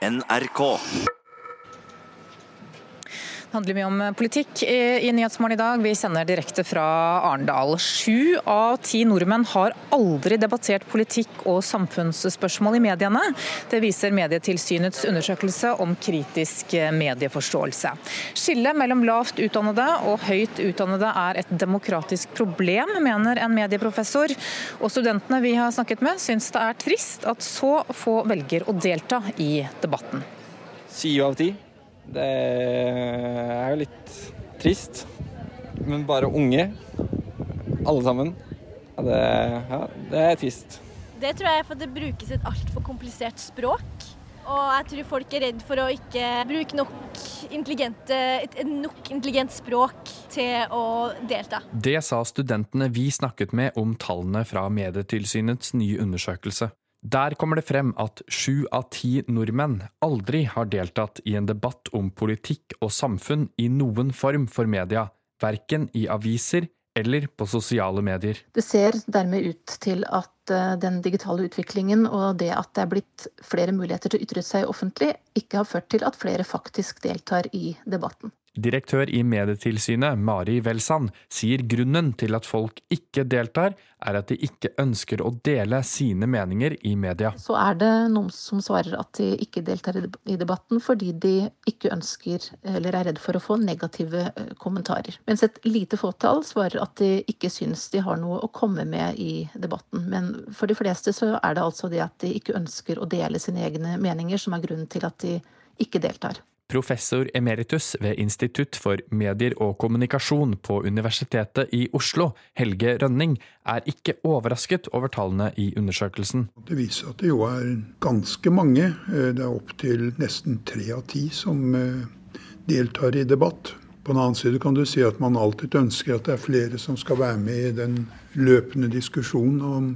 NRK. Det handler mye om politikk i Nyhetsmorgen i dag. Vi sender direkte fra Arendal. Sju av ti nordmenn har aldri debattert politikk og samfunnsspørsmål i mediene. Det viser Medietilsynets undersøkelse om kritisk medieforståelse. Skillet mellom lavt utdannede og høyt utdannede er et demokratisk problem, mener en medieprofessor. Og studentene vi har snakket med, syns det er trist at så få velger å delta i debatten. Syv av ti. Det er jo litt trist. Men bare unge, alle sammen. Ja, det, ja, det er trist. Det tror jeg er fordi det brukes et altfor komplisert språk. Og jeg tror folk er redd for å ikke bruke nok, et, et nok intelligent språk til å delta. Det sa studentene vi snakket med om tallene fra Medietilsynets nye undersøkelse. Der kommer det frem at sju av ti nordmenn aldri har deltatt i en debatt om politikk og samfunn i noen form for media, verken i aviser eller på sosiale medier. Det ser dermed ut til at eh, den digitale utviklingen og det at det er blitt flere muligheter til å ytre seg offentlig, ikke har ført til at flere faktisk deltar i debatten. Direktør i Medietilsynet, Mari Welsand, sier grunnen til at folk ikke deltar, er at de ikke ønsker å dele sine meninger i media. Så er det noen som svarer at de ikke deltar i debatten fordi de ikke ønsker eller er redd for å få negative eh, kommentarer. Mens et lite fåtall svarer at de ikke syns de har noe å komme med i debatten. Men for de fleste så er det altså det at de ikke ønsker å dele sine egne meninger som er grunnen til at de ikke deltar. Professor emeritus ved Institutt for medier og kommunikasjon på Universitetet i Oslo, Helge Rønning, er ikke overrasket over tallene i undersøkelsen. Det viser at det jo er ganske mange, eh, det er opptil nesten tre av ti som eh, deltar i debatt. På den annen side kan du si at man alltid ønsker at det er flere som skal være med i den løpende diskusjonen om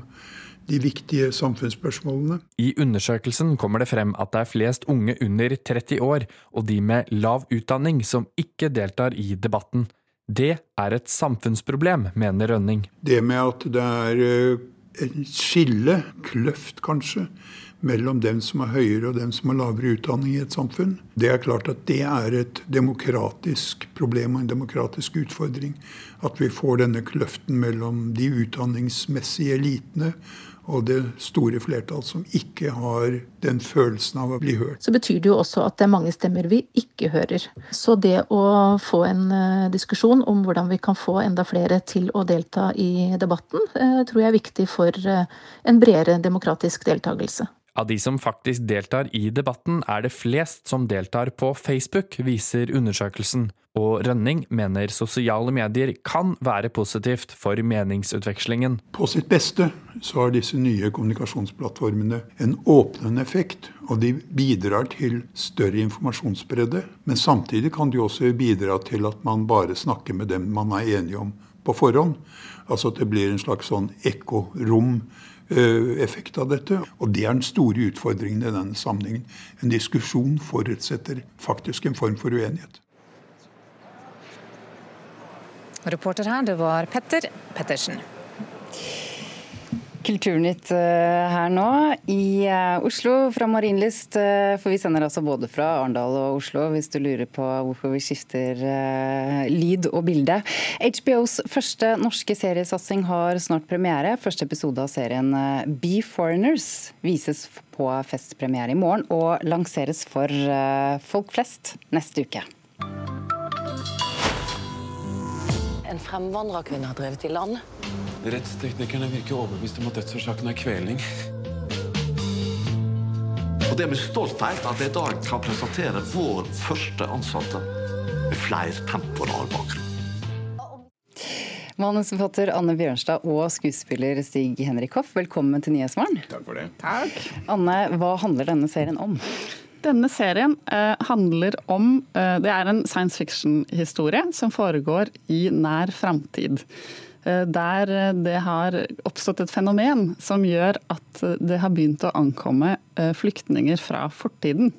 de viktige samfunnsspørsmålene. I undersøkelsen kommer det frem at det er flest unge under 30 år og de med lav utdanning som ikke deltar i debatten. Det er et samfunnsproblem, mener Rønning. Det med at det er en et skille, kløft kanskje, mellom dem som har høyere og dem som har lavere utdanning i et samfunn. Det er klart at det er et demokratisk problem og en demokratisk utfordring. At vi får denne kløften mellom de utdanningsmessige elitene og det store flertall som ikke har den følelsen av å bli hørt. Så betyr det jo også at det er mange stemmer vi ikke hører. Så det å få en eh, diskusjon om hvordan vi kan få enda flere til å delta i debatten, eh, tror jeg er viktig for eh, en bredere demokratisk deltakelse. Av de som faktisk deltar i debatten, er det flest som deltar på Facebook, viser undersøkelsen. Og Rønning mener sosiale medier kan være positivt for meningsutvekslingen. På sitt beste så har disse nye kommunikasjonsplattformene en åpnende effekt, og de bidrar til større informasjonsbredde. Men samtidig kan de også bidra til at man bare snakker med dem man er enige om på forhånd. Altså at det blir en slags sånn ekkorom effekt av dette. Og det er den store utfordringen i denne sammenhengen. En diskusjon forutsetter faktisk en form for uenighet. Reporter her, det var Petter Pettersen. Kulturnytt eh, her nå i eh, Oslo fra Marienlyst. Eh, for vi sender altså både fra Arendal og Oslo, hvis du lurer på hvorfor vi skifter lyd og bilde. HBOs første norske seriesatsing har snart premiere. Første episode av serien Be Foreigners vises på festpremiere i morgen og lanseres for folk flest neste uke. En fremvandrerkvinne har drevet i land Rettsteknikerne virker overbevist om at dødsårsaken er kvelning. Og Det er med stolthet at jeg i dag kan presentere vår første ansatte med flere temporal bakgrunn. Manusforfatter Anne Bjørnstad og skuespiller Stig Henrik Hoff, velkommen til Nyhetsmorgen. Takk for det. Takk. Anne, hva handler denne serien om? Denne serien eh, handler om eh, Det er en science fiction-historie som foregår i nær framtid. Eh, der det har oppstått et fenomen som gjør at det har begynt å ankomme flyktninger fra fortiden.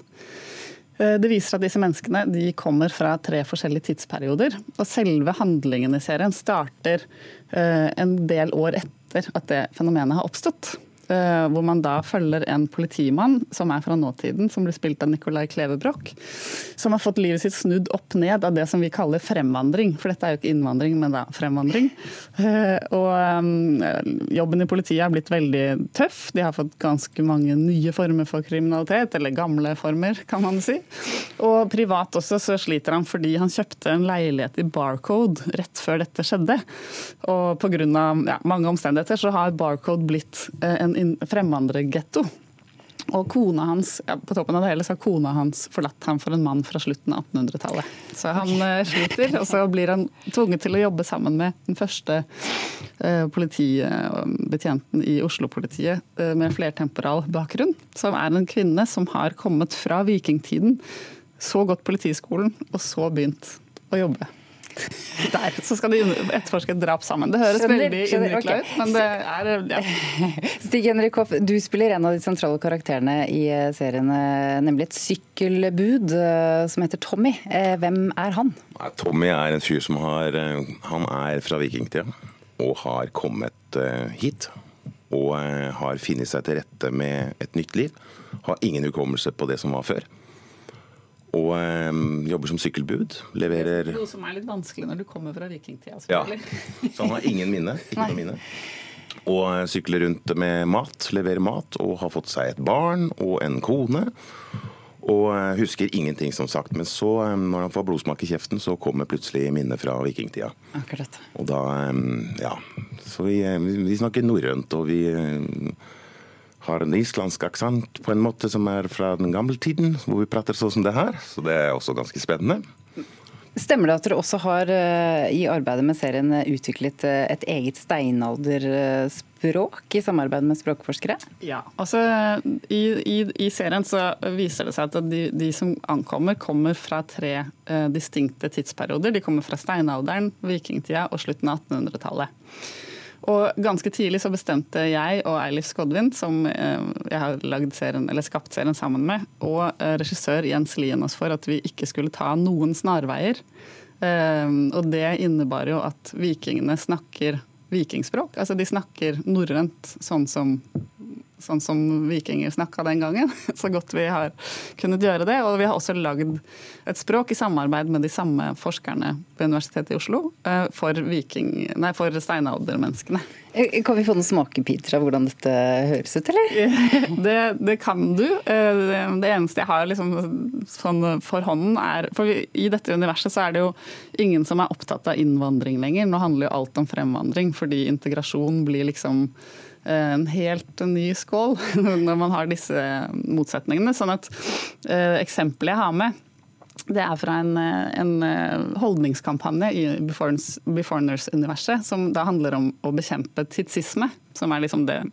Det viser at disse menneskene kommer fra tre forskjellige tidsperioder. Og selve handlingen i serien starter en del år etter at det fenomenet har oppstått. Eh, hvor man da følger en politimann som er fra nåtiden, som blir spilt av Nicolai Kleve Broch. Som har fått livet sitt snudd opp ned av det som vi kaller fremvandring. For dette er jo ikke innvandring, men da fremvandring. Eh, og um, jobben i politiet har blitt veldig tøff. De har fått ganske mange nye former for kriminalitet, eller gamle former, kan man si. Og privat også så sliter han fordi han kjøpte en leilighet i Barcode rett før dette skjedde. Og pga. Ja, mange omstendigheter så har Barcode blitt en fremmedgetto. Og kona hans, ja, på toppen av det hele så har kona hans forlatt ham for en mann fra slutten av 1800-tallet. Så han okay. sliter, og så blir han tvunget til å jobbe sammen med den første eh, politibetjenten i Oslo-politiet eh, med flertemporal bakgrunn, som er en kvinne som har kommet fra vikingtiden, så gått politiskolen og så begynt å jobbe. Der, så skal de etterforske et drap sammen. Det høres skjønner, veldig innvikla okay. ut, men det er ja. Stig Henrik Hoff, du spiller en av de sentrale karakterene i eh, serien, eh, nemlig et sykkelbud eh, som heter Tommy. Hvem er han? Tommy er en fyr som har Han er fra vikingtida og har kommet hit. Og har funnet seg til rette med et nytt liv. Har ingen hukommelse på det som var før og um, jobber som sykkelbud. Leverer Noe som er litt vanskelig når du kommer fra vikingtida. Ja. Så han har ingen minne. Ikke noe minne. Og eh, sykler rundt med mat, leverer mat, og har fått seg et barn og en kone. Og eh, husker ingenting, som sagt. Men så, når han får blodsmak i kjeften, så kommer plutselig minnet fra vikingtida. Akkurat. Og da, ja Så vi, vi snakker norrønt, og vi har en islandsk aksent på en måte som er fra den gamle tiden, hvor vi prater sånn som det her. Så det er også ganske spennende. Stemmer det at dere også har eh, i arbeidet med serien utviklet eh, et eget steinalderspråk i samarbeid med språkforskere? Ja, altså i, i, i serien så viser det seg at de, de, som ankommer, kommer fra tre uh, distinkte tidsperioder. De kommer fra steinalderen, vikingtida og slutten av 1800-tallet. Og ganske tidlig så bestemte jeg og Eilif Skodvin, som eh, jeg har serien, skapt serien sammen med, og eh, regissør Jens Lien oss for at vi ikke skulle ta noen snarveier. Eh, og det innebar jo at vikingene snakker vikingspråk. Altså de snakker norrønt sånn som sånn som vikinger snakka den gangen. Så godt vi har kunnet gjøre det. Og vi har også lagd et språk i samarbeid med de samme forskerne på Universitetet i Oslo eh, for, viking, nei, for steinaldermenneskene. Eh, kan vi få noen smakebiter av hvordan dette høres ut, eller? Det, det kan du. Eh, det eneste jeg har liksom sånn for hånden er For i dette universet så er det jo ingen som er opptatt av innvandring lenger. Nå handler jo alt om fremvandring, fordi integrasjon blir liksom en helt ny skål når man har disse motsetningene. Sånn at eh, Eksempelet jeg har med, det er fra en, en eh, holdningskampanje i Beforeigners-universet, som da handler om å bekjempe tidsisme, som er liksom det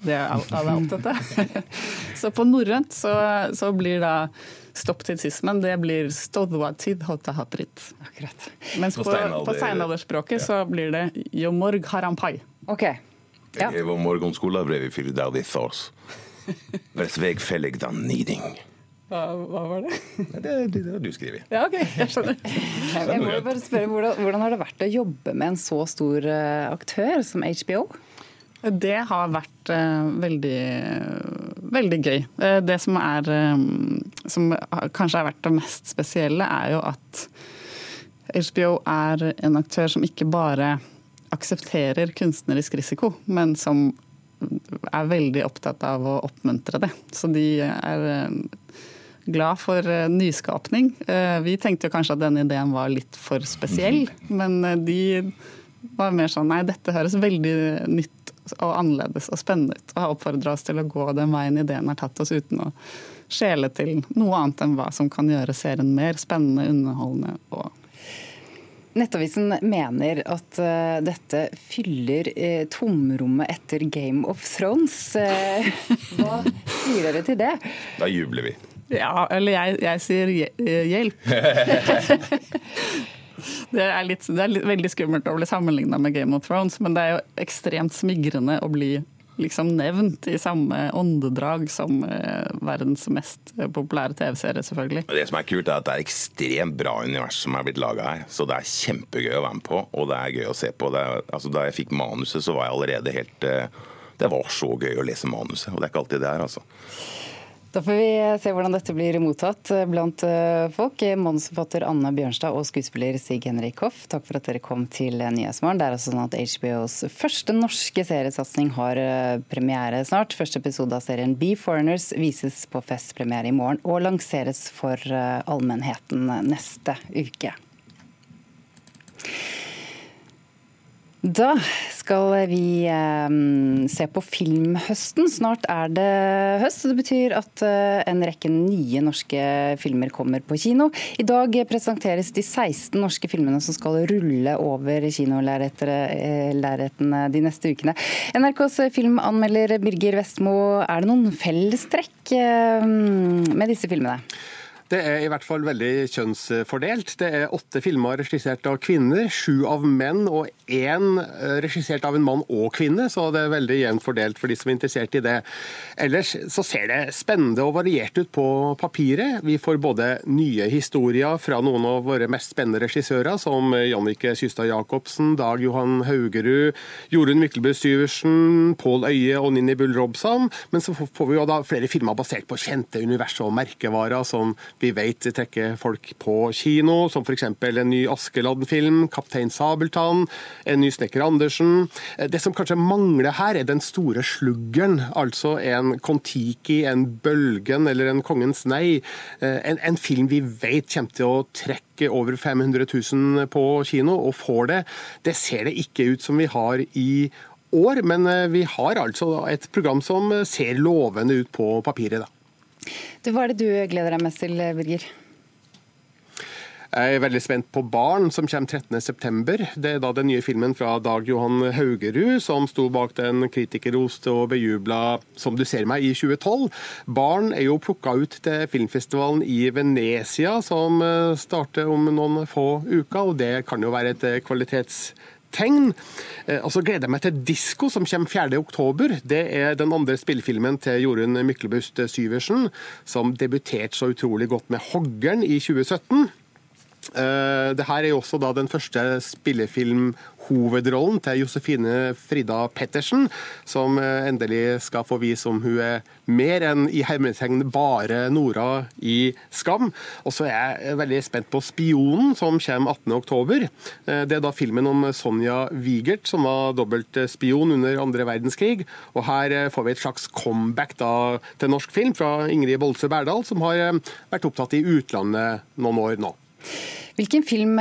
det alle er opptatt av. så på norrønt så, så, blir da stopp tidsismen, det blir stodvatid hotahatrit. Akkurat. Mens på, på steinalderspråket ja. så blir det jomorg harampai. Okay. Ja. Jeg var morgenskoleelev i Philadelphia. veg fellig dan niding. Hva, hva, var det? det? Det har du skrevet. Ja, ok, jeg skjønner. Jeg må bare spørre, hvordan, hvordan, har det vært å jobbe med en så stor uh, aktør som HBO? Det har vært uh, veldig, veldig gøy. Uh, det som, er, som kanskje har vært det mest spesielle, er jo at HBO er en aktør som ikke bare aksepterer kunstnerisk risiko, men som er veldig opptatt av å oppmuntre det. Så de er eh, glad for eh, nyskapning. Eh, vi tenkte kanskje at denne ideen var litt for spesiell, men de var mer sånn nei, dette høres veldig nytt og annerledes og spennende ut. Og har oppfordra oss til å gå den veien ideen har tatt oss, uten å skjele til noe annet enn hva som kan gjøre serien mer spennende, underholdende og Nettavisen mener at uh, dette fyller uh, tomrommet etter Game of Thrones. Uh, hva sier dere til det? Da jubler vi. Ja, eller jeg, jeg sier hjelp. det, er litt, det er litt, veldig skummelt å bli sammenligna med Game of Thrones, men det er jo ekstremt smigrende å bli liksom nevnt i samme åndedrag som eh, verdens mest eh, populære TV-serie, selvfølgelig. Det som er kult, er at det er ekstremt bra univers som er blitt laga her. Så det er kjempegøy å være med på, og det er gøy å se på. Er, altså, da jeg fikk manuset, så var jeg allerede helt uh, det var så gøy å lese manuset. Og det er ikke alltid det er, altså. Da får vi se hvordan dette blir mottatt blant eh, folk. Manusforfatter Anne Bjørnstad og skuespiller Sig Henrik Hoff, takk for at dere kom til Nyhetsmorgen. Det er altså sånn at HBOs første norske seriesatsing har eh, premiere snart. Første episode av serien Be Foreigners vises på festpremiere i morgen og lanseres for eh, allmennheten neste uke. Da skal vi eh, se på filmhøsten. Snart er det høst. Det betyr at eh, en rekke nye norske filmer kommer på kino. I dag presenteres de 16 norske filmene som skal rulle over kinolerretene de neste ukene. NRKs filmanmelder Birger Vestmo, er det noen fellestrekk eh, med disse filmene? Det er i hvert fall veldig kjønnsfordelt. Det er åtte filmer regissert av kvinner, sju av menn og én eh, regissert av en mann og kvinne, så det er veldig jevnt fordelt for de som er interessert i det. Ellers så ser det spennende og variert ut på papiret. Vi får både nye historier fra noen av våre mest spennende regissører, som Jannicke Kystad Jacobsen, Dag Johan Haugerud, Jorunn Myklebø Syversen, Pål Øye og Ninni Bull Robsam. Men så får vi jo da flere filmer basert på kjente universer og merkevarer som vi vet trekker folk på kino, som f.eks. en ny Askeladden-film, 'Kaptein Sabeltann', en ny Snekker Andersen. Det som kanskje mangler her, er den store sluggeren, altså en Kon-Tiki, en Bølgen eller en Kongens nei. En, en film vi vet kommer til å trekke over 500 000 på kino, og får det. Det ser det ikke ut som vi har i år, men vi har altså et program som ser lovende ut på papiret. da. Du, hva er det du gleder deg mest til, Birger? Jeg er veldig spent på Barn, som kommer 13.9. Det er da den nye filmen fra Dag Johan Haugerud, som sto bak den kritikerroste og bejubla 'Som du ser meg' i 2012. Barn er jo plukka ut til filmfestivalen i Venezia, som starter om noen få uker, og det kan jo være et kvalitets tegn. Og så gleder jeg meg til Disko, som kommer 4.10. Det er den andre spillefilmen til Jorunn Myklebust Syversen, som debuterte så utrolig godt med 'Hoggeren' i 2017. Det her er jo også da den første spillefilmhovedrollen til Josefine Frida Pettersen, som endelig skal få vise om hun er mer enn i hermetegn bare Nora i Skam. Og så er jeg veldig spent på 'Spionen', som kommer 18.10. Det er da filmen om Sonja Wigert, som var dobbeltspion under andre verdenskrig. Og her får vi et slags comeback da til norsk film fra Ingrid Bolsø Berdal, som har vært opptatt i utlandet noen år nå. Hvilken film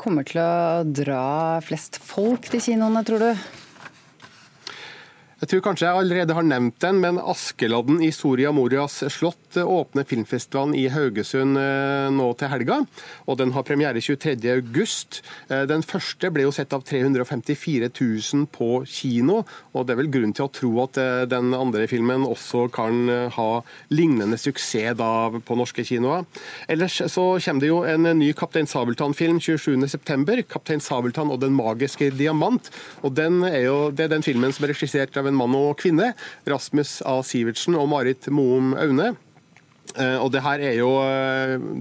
kommer til å dra flest folk til kinoene, tror du? Jeg tror kanskje jeg allerede har nevnt den, men Askeladden i Soria Morias slott åpner filmfestivalen i Haugesund nå til helga. og Den har premiere 23.8. Den første ble jo sett av 354 000 på kino. og Det er vel grunn til å tro at den andre filmen også kan ha lignende suksess da på norske kinoer. Ellers så kommer det jo en ny Kaptein Sabeltann-film 27.9. 'Kaptein Sabeltann og den magiske diamant'. og den er jo, Det er den filmen som er regissert av en mann og kvinne, Rasmus A. Sivertsen og Marit Moum Aune. Og det her er jo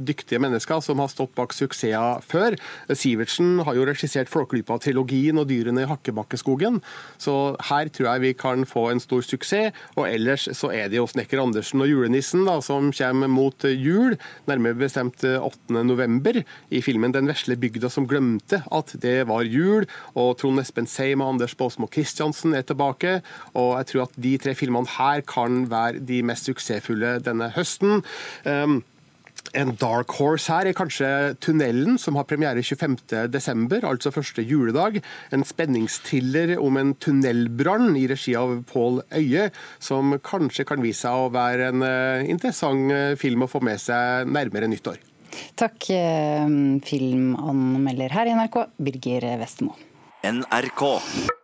dyktige mennesker som har stått bak suksesser før. Sivertsen har jo regissert Flåklypa-trilogien og Dyrene i Hakkebakkeskogen, så her tror jeg vi kan få en stor suksess. Og ellers så er det jo Snekker Andersen og julenissen da, som kommer mot jul, nærmere bestemt 8.11. i filmen 'Den vesle bygda som glemte at det var jul'. Og Trond Espen Seim og Anders Baasmo Christiansen er tilbake. Og jeg tror at de tre filmene her kan være de mest suksessfulle denne høsten. Um, en dark horse her er kanskje 'Tunnelen', som har premiere 25.12., altså første juledag. En spenningsthriller om en tunnelbrann i regi av Pål Øye, som kanskje kan vise seg å være en interessant film å få med seg nærmere nyttår. Takk, filmanmelder her i NRK, Birger Vestmo. NRK.